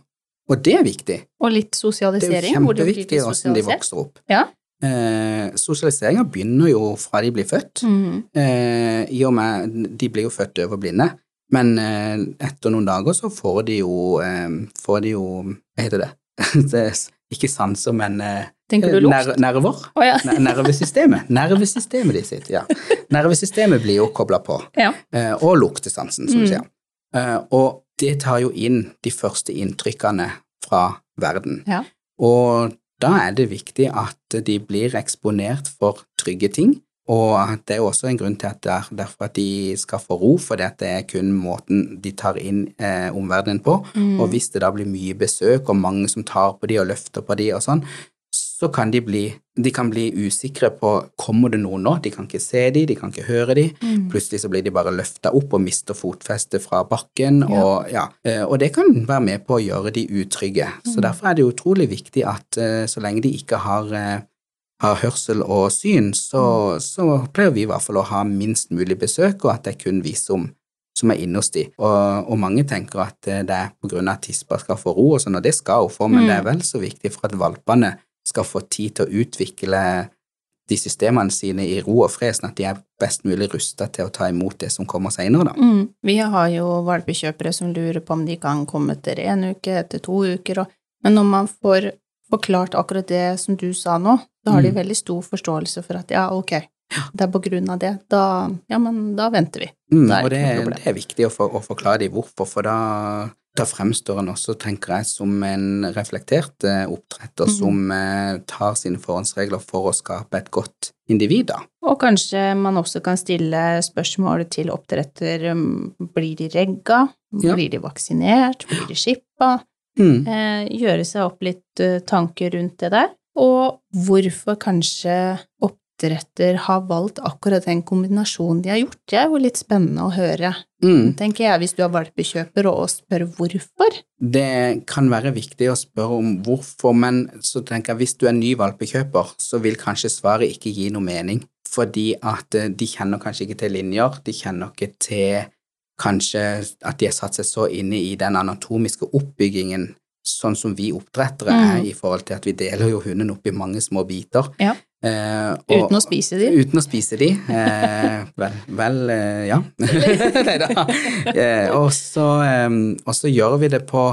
og det er viktig. og litt sosialisering. Det er jo de kjempeviktig hvordan de vokser opp. Ja. Eh, Sosialiseringa begynner jo fra de blir født. Mhm. Eh, I og med De blir jo født døve-blinde, men eh, etter noen dager så får de jo eh, Får de jo Hva heter det? det er ikke sanser, men eh, du ner nerver. Oh, ja. Nervesystemet. Nervesystemet de sitt, ja. Nervesystemet blir jo kobla på, ja. og luktesansen, som du Mm. sier. Eh, og det tar jo inn de første inntrykkene fra verden. Ja. Og da er det viktig at de blir eksponert for trygge ting. Og det er også en grunn til at det er derfor at de skal få ro, for det er kun måten de tar inn eh, omverdenen på. Mm. Og hvis det da blir mye besøk og mange som tar på de og løfter på de og sånn, så kan de bli, de kan bli usikre på kommer det noen nå. De kan ikke se de, de kan ikke høre de. Mm. Plutselig så blir de bare løfta opp og mister fotfestet fra bakken. Ja. Og, ja, eh, og det kan være med på å gjøre de utrygge. Så Mm. derfor er det utrolig viktig at eh, så lenge de ikke har, eh, har hørsel og syn, så, Mm. så pleier vi i hvert fall å ha minst mulig besøk, og at det er kun vi som, som er inne hos de. Og, og mange tenker at eh, det er på grunn av at tispa skal få ro og sånn, og det skal hun få, men Mm. det er vel så viktig for at valpene skal få tid til å utvikle de systemene sine i ro og fred, sånn at de er best mulig rusta til å ta imot det som kommer seinere, da. Mm. Vi har jo valpekjøpere som lurer på om de kan komme etter en uke, etter to uker, og, men når man får forklart akkurat det som du sa nå, så har de Mm. veldig stor forståelse for at ja, ok, det er på grunn av det, da, ja, men da venter vi. Da Det er og det, det er viktig å, for, å forklare dem hvorfor, for da, da fremstår en også, tenker jeg, som en reflektert eh, oppdretter mm. som eh, tar sine forhåndsregler for å skape et godt individ, da. Og kanskje man også kan stille spørsmål til oppdretter, um, blir de regga, Ja. blir de vaksinert, blir de skippa, Mm. eh, gjøre seg opp litt eh, tanker rundt det der, og hvorfor kanskje oppdretter har valgt akkurat den kombinasjonen de har gjort. Det er jo litt spennende å høre, Mm. tenker jeg, hvis du er valpekjøper, og spør hvorfor. Det kan være viktig å spørre om hvorfor, men så tenker jeg hvis du er ny valpekjøper, så vil kanskje svaret ikke gi noe mening, fordi at eh, de kjenner kanskje ikke til linjer, de kjenner ikke til kanskje at de har satt seg så inne i den anatomiske oppbyggingen sånn som vi oppdrettere Mm. er i forhold til at vi deler jo hunden opp i mange små biter. Ja. Eh, og- Uten å spise de. Uten å spise de. Eh, vel, vel eh, ja. Neida. Eh, og, så, eh, og så gjør vi det på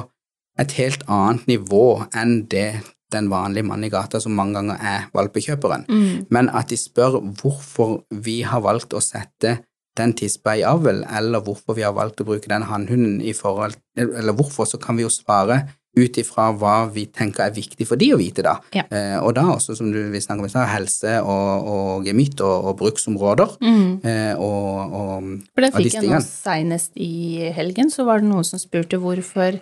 et helt annet nivå enn det den vanlige mannen i gata som mange ganger er valpekjøperen. Mm. Men at de spør hvorfor vi har valgt å sette den tispa i avl, eller hvorfor vi har valgt å bruke den hannhunden i forhold Eller hvorfor, så kan vi jo svare ut ifra hva vi tenker er viktig for de å vite, da. Ja. Eh, og da også, som du vil snakke om i stad, helse og, og gemytt og, og bruksområder. Mm. Eh, og, og For det fikk jeg nå seinest i helgen, så var det noen som spurte hvorfor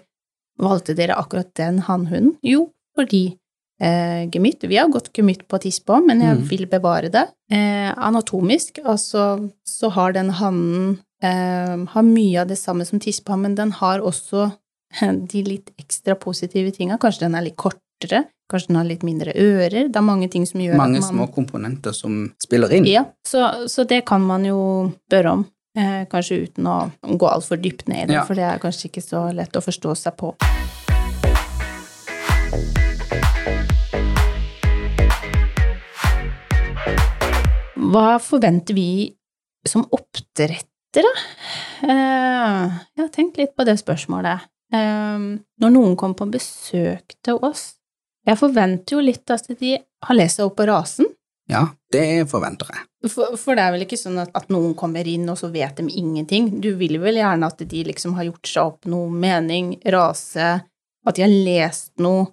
valgte dere akkurat den hannhunden? Jo, fordi eh, gemytt Vi har gått gemytt på tispa, men jeg Mm. vil bevare det. Eh, anatomisk, altså, så har den hannen eh, har mye av det samme som tispa, men den har også de litt ekstra positive tinga. Kanskje den er litt kortere, kanskje den har litt mindre ører. Det er mange ting som gjør mange at man Mange små komponenter som spiller inn. ja, så, så det kan man jo spørre om, eh, kanskje uten å gå altfor dypt ned i det, Ja. for det er kanskje ikke så lett å forstå seg på. Hva forventer vi som oppdretter da? Eh, jeg har tenkt litt på det spørsmålet. Eh, når noen kommer på besøk til oss Jeg forventer jo litt at de har lest seg opp på rasen. Ja, det forventer jeg. For, for det er vel ikke sånn at, at noen kommer inn, og så vet de ingenting. Du vil vel gjerne at de liksom har gjort seg opp noe mening, rase, at de har lest noe,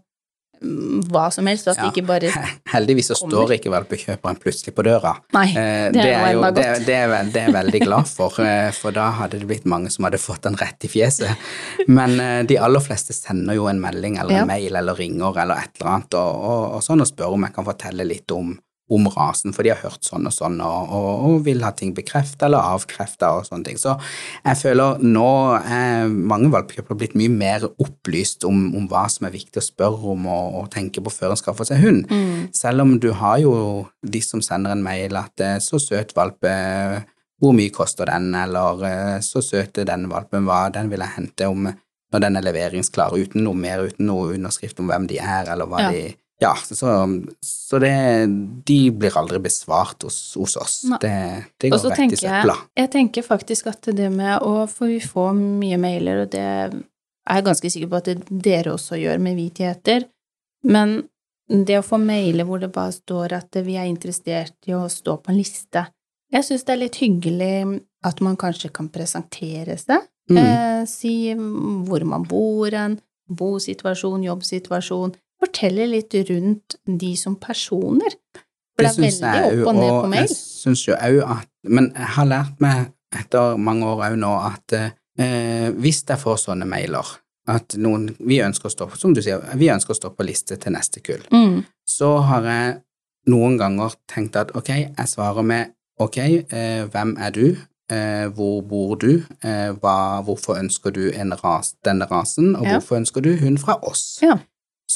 hva som helst, og at Ja. de ikke bare Heldigvis så kommer. står ikke valpekjøperen plutselig på døra. Nei, Eh, det er er jo det, det, er, det er veldig glad for, eh, for da hadde det blitt mange som hadde fått den rett i fjeset. Men eh, de aller fleste sender jo en melding eller en Ja. mail eller ringer eller et eller annet og, og, og sånn og spør om jeg kan fortelle litt om, om rasen, for de har hørt sånn og sånn og, og, og vil ha ting bekreftet eller avkreftet og sånne ting. Så jeg føler nå er mange valpekjøpere blitt mye mer opplyst om, om hva som er viktig å spørre om og, og tenke på før en skaffer seg hund. Mm. Selv om du har jo de som sender en mail at eh, 'så søt valpe, hvor mye koster den?' eller eh, 'så søt den valpen hva den vil jeg hente om når den er leveringsklar', uten noe mer, uten noe underskrift om hvem de er, eller hva Ja. de Ja, så, så det De blir aldri besvart hos, hos oss. Det, det går så rett i jeg, søpla. jeg tenker faktisk at det med å For vi får mye mailer, og det er jeg ganske sikker på at det dere også gjør med hvitgjeter, men det å få mailer hvor det bare står at vi er interessert i å stå på en liste Jeg syns det er litt hyggelig at man kanskje kan presentere seg, Mm. eh, si hvor man bor hen, bosituasjon, jobbsituasjon, fortelle litt rundt de som personer. For det, er synes veldig jeg opp og ned på mail. Jeg synes jo òg at Men jeg har lært meg etter mange år òg nå at eh, hvis jeg får sånne mailer at noen Vi ønsker å stå på, som du sier, vi ønsker å stå på liste til neste kull. Mm. Så har jeg noen ganger tenkt at ok, jeg svarer med ok, eh, hvem er du? Eh, hvor bor du? Eh, hva, hvorfor ønsker du en ras, denne rasen? Og Ja. hvorfor ønsker du hun fra oss? Ja.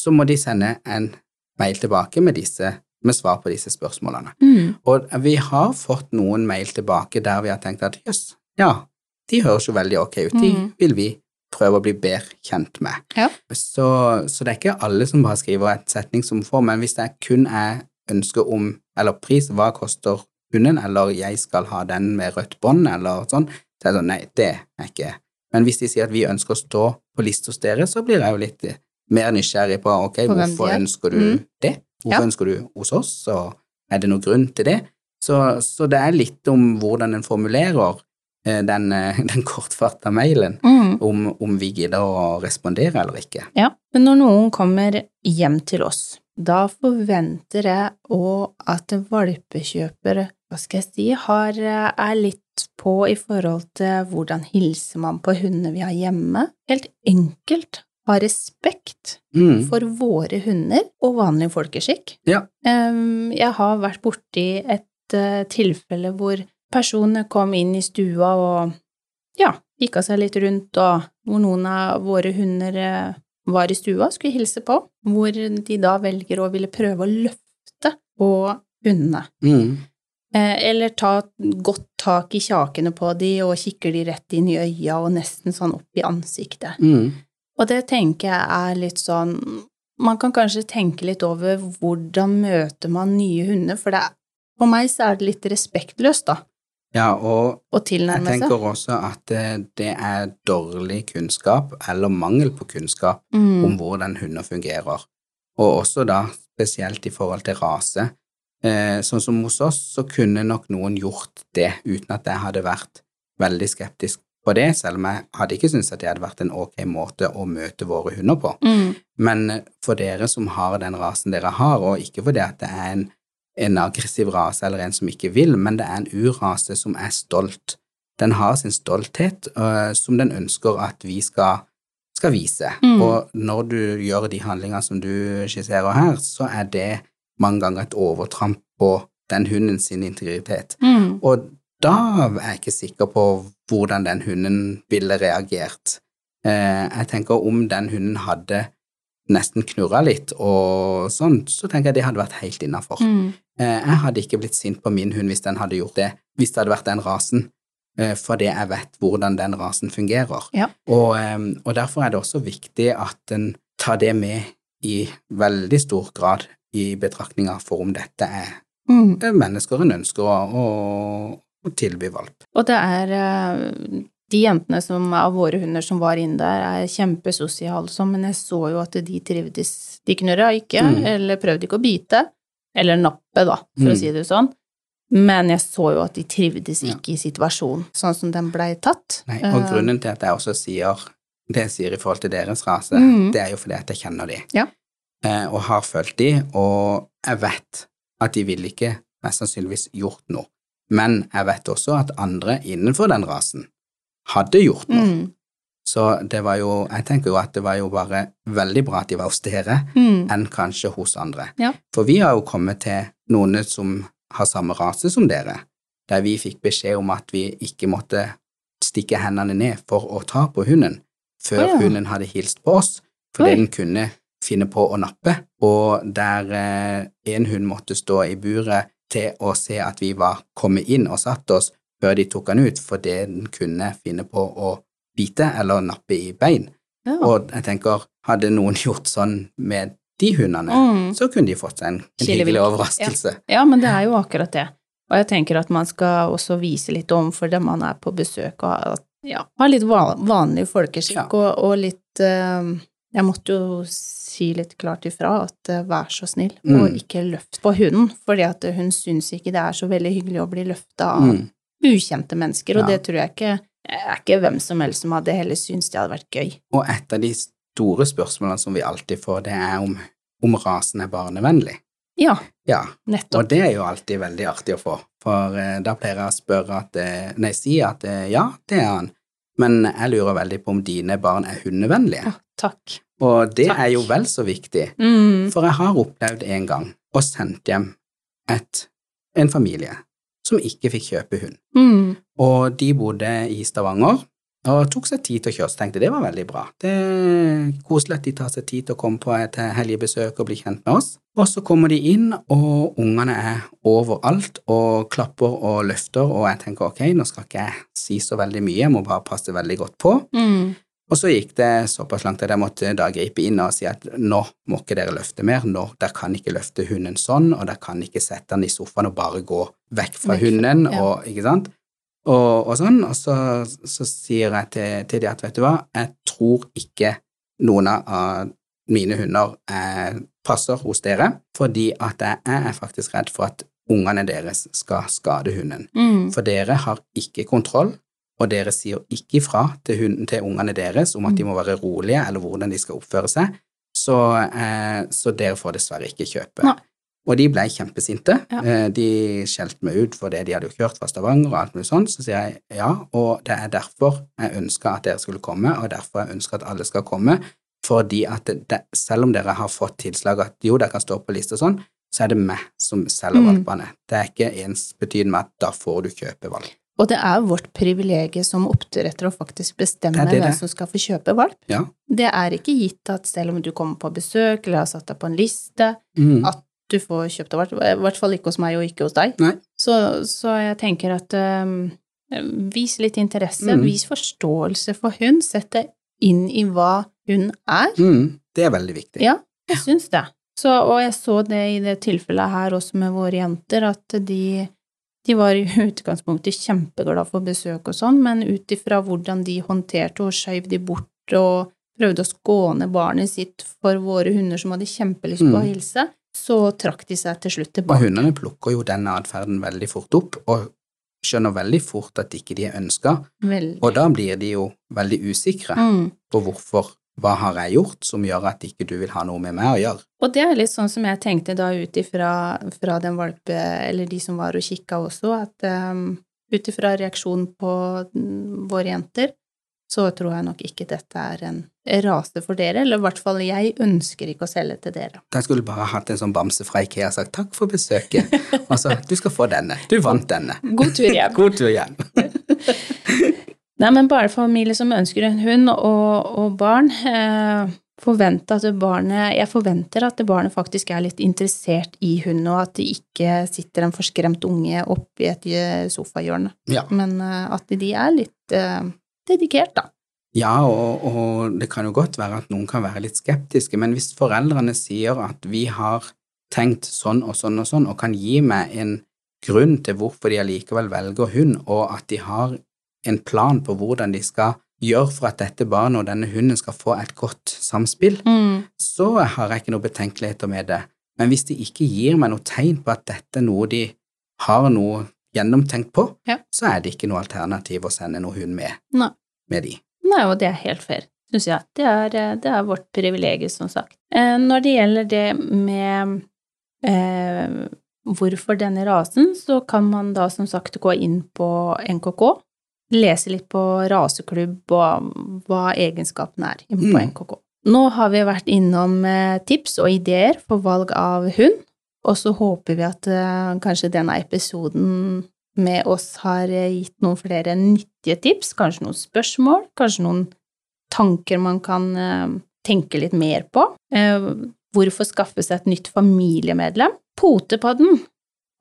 Så må de sende en mail tilbake med, disse, med svar på disse spørsmålene. Mm. Og vi har fått noen mail tilbake der vi har tenkt at jøss, ja, de høres jo veldig ok ut, de Mhm. vil vi prøve å bli bedre kjent med. Ja. Så, så det er ikke alle som bare skriver et setning som får, men hvis det kun er ønske om, eller pris, hva koster hunden, eller jeg skal ha den med rødt bånd, eller sånn, så er det sånn, nei, det er ikke. Men hvis de sier at vi ønsker å stå på liste hos dere, så blir jeg jo litt mer nysgjerrig på, ok, På hvorfor de er. ønsker du mm. det? Hvorfor Ja. ønsker du hos oss, og er det noen grunn til det? Så, så det er litt om hvordan en formulerer eh, den, eh, den kortfatta mailen, Mm. om, om vi gidder å respondere eller ikke. Ja, men når noen kommer hjem til oss, da forventer jeg òg at valpekjøper, hva skal jeg si, har, er litt på i forhold til hvordan hilser man på hundene vi har hjemme. Helt enkelt ha respekt Mm. for våre hunder og vanlig folkeskikk. Ja. Jeg har vært borti et eh, tilfelle hvor personene kom inn i stua og ja, kikka seg litt rundt, og hvor noen av våre hunder eh, var i stua, og skulle hilse på, hvor de da velger å ville prøve å løfte på hundene. Mm. Eh, Eller ta godt tak i kjakene på de og kikker de rett inn i øya og nesten sånn opp i ansiktet. Mm. Og det tenker jeg er litt sånn Man kan kanskje tenke litt over hvordan møter man nye hunder, for det for meg så er det litt respektløst, da, Ja, og å jeg tenker også at eh, det er dårlig kunnskap, eller mangel på kunnskap, Mm. om hvordan hunder fungerer, og også da spesielt i forhold til rase. Eh, sånn som hos oss, så kunne nok noen gjort det uten at jeg hadde vært veldig skeptisk på det, selv om jeg hadde ikke syntes at det hadde vært en ok måte å møte våre hunder på. Mm. Men for dere som har den rasen dere har, og ikke fordi at det er en, en aggressiv rase eller en som ikke vil, men det er en urase som er stolt. Den har sin stolthet uh, som den ønsker at vi skal, skal vise. Mm. Og når du gjør de handlingene som du skisserer her, så er det mange ganger et overtramp på den hunden sin integritet. Mm. Og da er jeg ikke sikker på hvordan den hunden ville reagert. Eh, jeg tenker om den hunden hadde nesten knurra litt og sånn, så tenker jeg det hadde vært helt innafor. Mm. Eh, jeg hadde ikke blitt sint på min hund hvis den hadde gjort det, hvis det hadde vært den rasen, eh, fordi jeg vet hvordan den rasen fungerer. Ja. Og, og derfor er det også viktig at en tar det med i veldig stor grad i betraktninga for om dette er Mm. mennesker en ønsker å, å, tilby valp. Og det er eh, de jentene som, av våre hunder som var inne der, er kjempesosiale sånn, men jeg så jo at de trivdes. De knurra ikke, Mm. eller prøvde ikke å bite, eller nappe, da, for Mm. å si det sånn. Men jeg så jo at de trivdes Ja. ikke i situasjonen, sånn som den blei tatt. Nei, og Eh, grunnen til at jeg også sier det jeg sier i forhold til deres rase, mm. det er jo fordi at jeg kjenner de, Ja. eh, og har følt de, og jeg vet at de ville ikke mest sannsynligvis gjort noe. Men jeg vet også at andre innenfor den rasen hadde gjort noe. Mm, Så det var jo, jeg tenker jo at det var jo bare veldig bra at de var hos dere, mm, enn kanskje hos andre. Ja. For vi har jo kommet til noen som har samme rase som dere, der vi fikk beskjed om at vi ikke måtte stikke hendene ned for å ta på hunden før oh, ja. hunden hadde hilst på oss, fordi Oi. den kunne finne på å nappe, og der eh, en hund måtte stå i buret til å se at vi var kommet inn og satt oss før de tok han ut, fordi den kunne finne på å bite eller nappe i bein. ja. Og jeg tenker, hadde noen gjort sånn med de hundene, Mm. så kunne de fått seg en, en hyggelig overraskelse. Ja, men det er jo akkurat det. Og jeg tenker at man skal også vise litt om for dem man er på besøk, og ja, ha litt va- vanlig folkeskikk, Ja. og, og litt eh, Jeg måtte jo si litt klart ifra at eh, vær så snill, og Mm. ikke løft på hunden, fordi at hun syns ikke det er så veldig hyggelig å bli løfta av Mm. ukjente mennesker, og Ja. det tror jeg ikke er ikke hvem som helst som hadde heller syntes det hadde vært gøy. Og et av de store spørsmålene som vi alltid får, det er om, om rasen er barnevennlig. Ja, Ja, nettopp. og det er jo alltid veldig artig å få, for eh, da pleier jeg å spørre at eh, Nei, si at eh, ja, det er han, men jeg lurer veldig på om dine barn er hundevennlige. Ja, takk. Og det Takk. er jo vel så viktig, Mm. for jeg har opplevd en gang å sendt hjem et, en familie som ikke fikk kjøpe hund. Mm. Og de bodde i Stavanger, og tok seg tid til å kjøre, så tenkte det var veldig bra. Det er koselig at de tar seg tid til å komme på et helgebesøk og bli kjent med oss. Og så kommer de inn, og ungene er overalt og klapper og løfter, og jeg tenker ok, nå skal ikke jeg si så veldig mye, jeg må bare passe veldig godt på. Mm. Og så gikk det såpass langt at jeg måtte da gripe inn og si at nå må ikke dere løfte mer, nå, dere kan ikke løfte hunden sånn, og dere kan ikke sette den i sofaen og bare gå vekk fra Vekk hunden, ja. og, ikke sant? Og, og sånn, og så, så sier jeg til, til de at vet du hva, jeg tror ikke noen av mine hunder eh, passer hos dere, fordi at jeg er faktisk redd for at ungene deres skal skade hunden. Mm. For dere har ikke kontroll, og dere sier ikke ifra til, hunden, til ungene deres om at de må være rolige eller hvordan de skal oppføre seg, så, eh, så dere får dessverre ikke kjøpe. Nei. Og de ble kjempesinte. Ja. Eh, De skjelte meg ut for det de hadde kjørt fra Stavanger og alt mulig sånn. Så sier jeg ja, og det er derfor jeg ønska at dere skulle komme, og derfor jeg ønsker at alle skal komme. Fordi at det, det, selv om dere har fått tilslag at jo, dere kan stå på liste og sånn, så er det meg som selger Mm. valpene. Det er ikke ensbetydende med at da får du kjøpe valp. Og det er vårt privilegium som oppdretter å faktisk bestemme Det det hvem som skal få kjøpe valp. Ja. Det er ikke gitt at selv om du kommer på besøk eller har satt deg på en liste, Mm. at du får kjøpt valp. I hvert fall ikke hos meg og ikke hos deg. Så, så jeg tenker at um, vis litt interesse, Mm. vis forståelse for hund, sett deg inn i hva hun er. Mm, det er veldig viktig. Ja, jeg syns det. Så, og jeg så det i det tilfellet her også med våre jenter, at de, de var i utgangspunktet kjempeglade for besøk og sånn, men ut ifra hvordan de håndterte og skjøv de bort og prøvde å skåne barnet sitt for våre hunder som hadde kjempelyst på å Mm. hilse, så trakk de seg til slutt Og tilbake. hundene plukker jo denne atferden veldig fort opp, og skjønner veldig fort at ikke de er ønska, og da blir de jo veldig usikre Mm. på hvorfor, hva har jeg gjort som gjør at ikke du vil ha noe med meg å gjøre? Og det er litt sånn som jeg tenkte da ut ifra fra den valpe, eller de som var og kikka også, at um, ut ifra reaksjonen på mm, våre jenter, så tror jeg nok ikke dette er en rase for dere, eller i hvert fall jeg ønsker ikke å selge til dere. Jeg skulle bare hatt en sånn bamse fra Ikea og sagt takk for besøket, og så du skal få denne, du vant denne. God tur hjem. God tur hjem. Nei, men barnefamilie som ønsker en hund og, og barn, eh, forvente at barnet, jeg forventer at barnet faktisk er litt interessert i hund, og at det ikke sitter en forskremt unge oppi et eh, sofahjørne. Ja. Men eh, at de er litt eh, dedikert, da. Ja, og, og det kan jo godt være at noen kan være litt skeptiske, men hvis foreldrene sier at vi har tenkt sånn og sånn og sånn, og kan gi meg en grunn til hvorfor de allikevel velger hund, og at de har en plan på hvordan de skal gjøre for at dette barnet og denne hunden skal få et godt samspill, Mm. så har jeg ikke noen betenkeligheter med det. Men hvis de ikke gir meg noe tegn på at dette er noe de har noe gjennomtenkt på, Ja. så er det ikke noe alternativ å sende noe hund med, Nei. med de. Nei, og det er helt fair, syns jeg. Det er, eh, det er vårt privilegium, som sagt. Eh, Når det gjelder det med eh, hvorfor denne rasen, så kan man da som sagt gå inn på NKK, lese litt på raseklubb og hva egenskapene er på Mm. NKK. Nå har vi vært innom eh, tips og ideer for valg av hund, og så håper vi at eh, kanskje denne episoden med oss har eh, gitt noen flere nyttige tips, kanskje noen spørsmål, kanskje noen tanker man kan tenke litt mer på. Hvorfor skaffe seg et nytt familiemedlem? Potepodden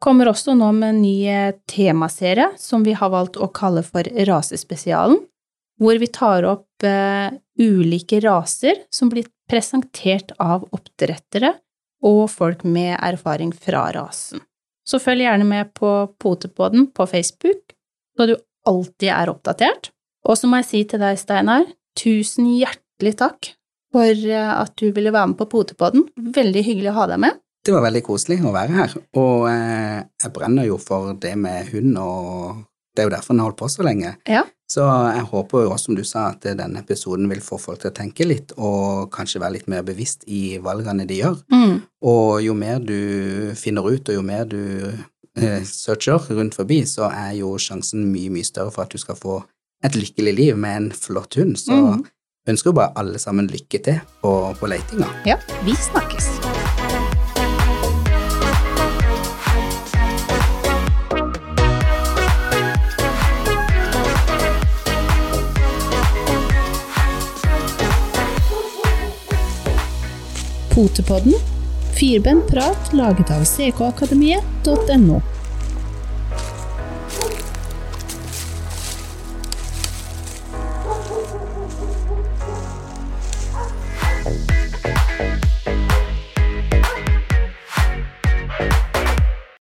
kommer også nå med en ny eh, temaserie som vi har valgt å kalle for Rasespesialen, hvor vi tar opp eh, ulike raser som blir presentert av oppdrettere og folk med erfaring fra rasen. Så følg gjerne med på Potepodden på Facebook, så du alltid er oppdatert. Og så må jeg si til deg, Steinar, tusen hjertelig takk for eh, at du ville være med på Potepodden. Veldig hyggelig å ha deg med. Det var veldig koselig å være her, og eh, jeg brenner jo for det med hund, og det er jo derfor den har holdt på så lenge. Ja. Så jeg håper jo også, som du sa, at denne episoden vil få folk til å tenke litt, og kanskje være litt mer bevisst i valgene de gjør. Mm. Og jo mer du finner ut, og jo mer du eh, searcher rundt forbi, så er jo sjansen mye, mye større for at du skal få et lykkelig liv med en flott hund. Så mm. ønsker jo bare alle sammen lykke til på, på letinga. Ja, vi snakkes. Potepodden. Firbent prat laget av ckakademiet.no.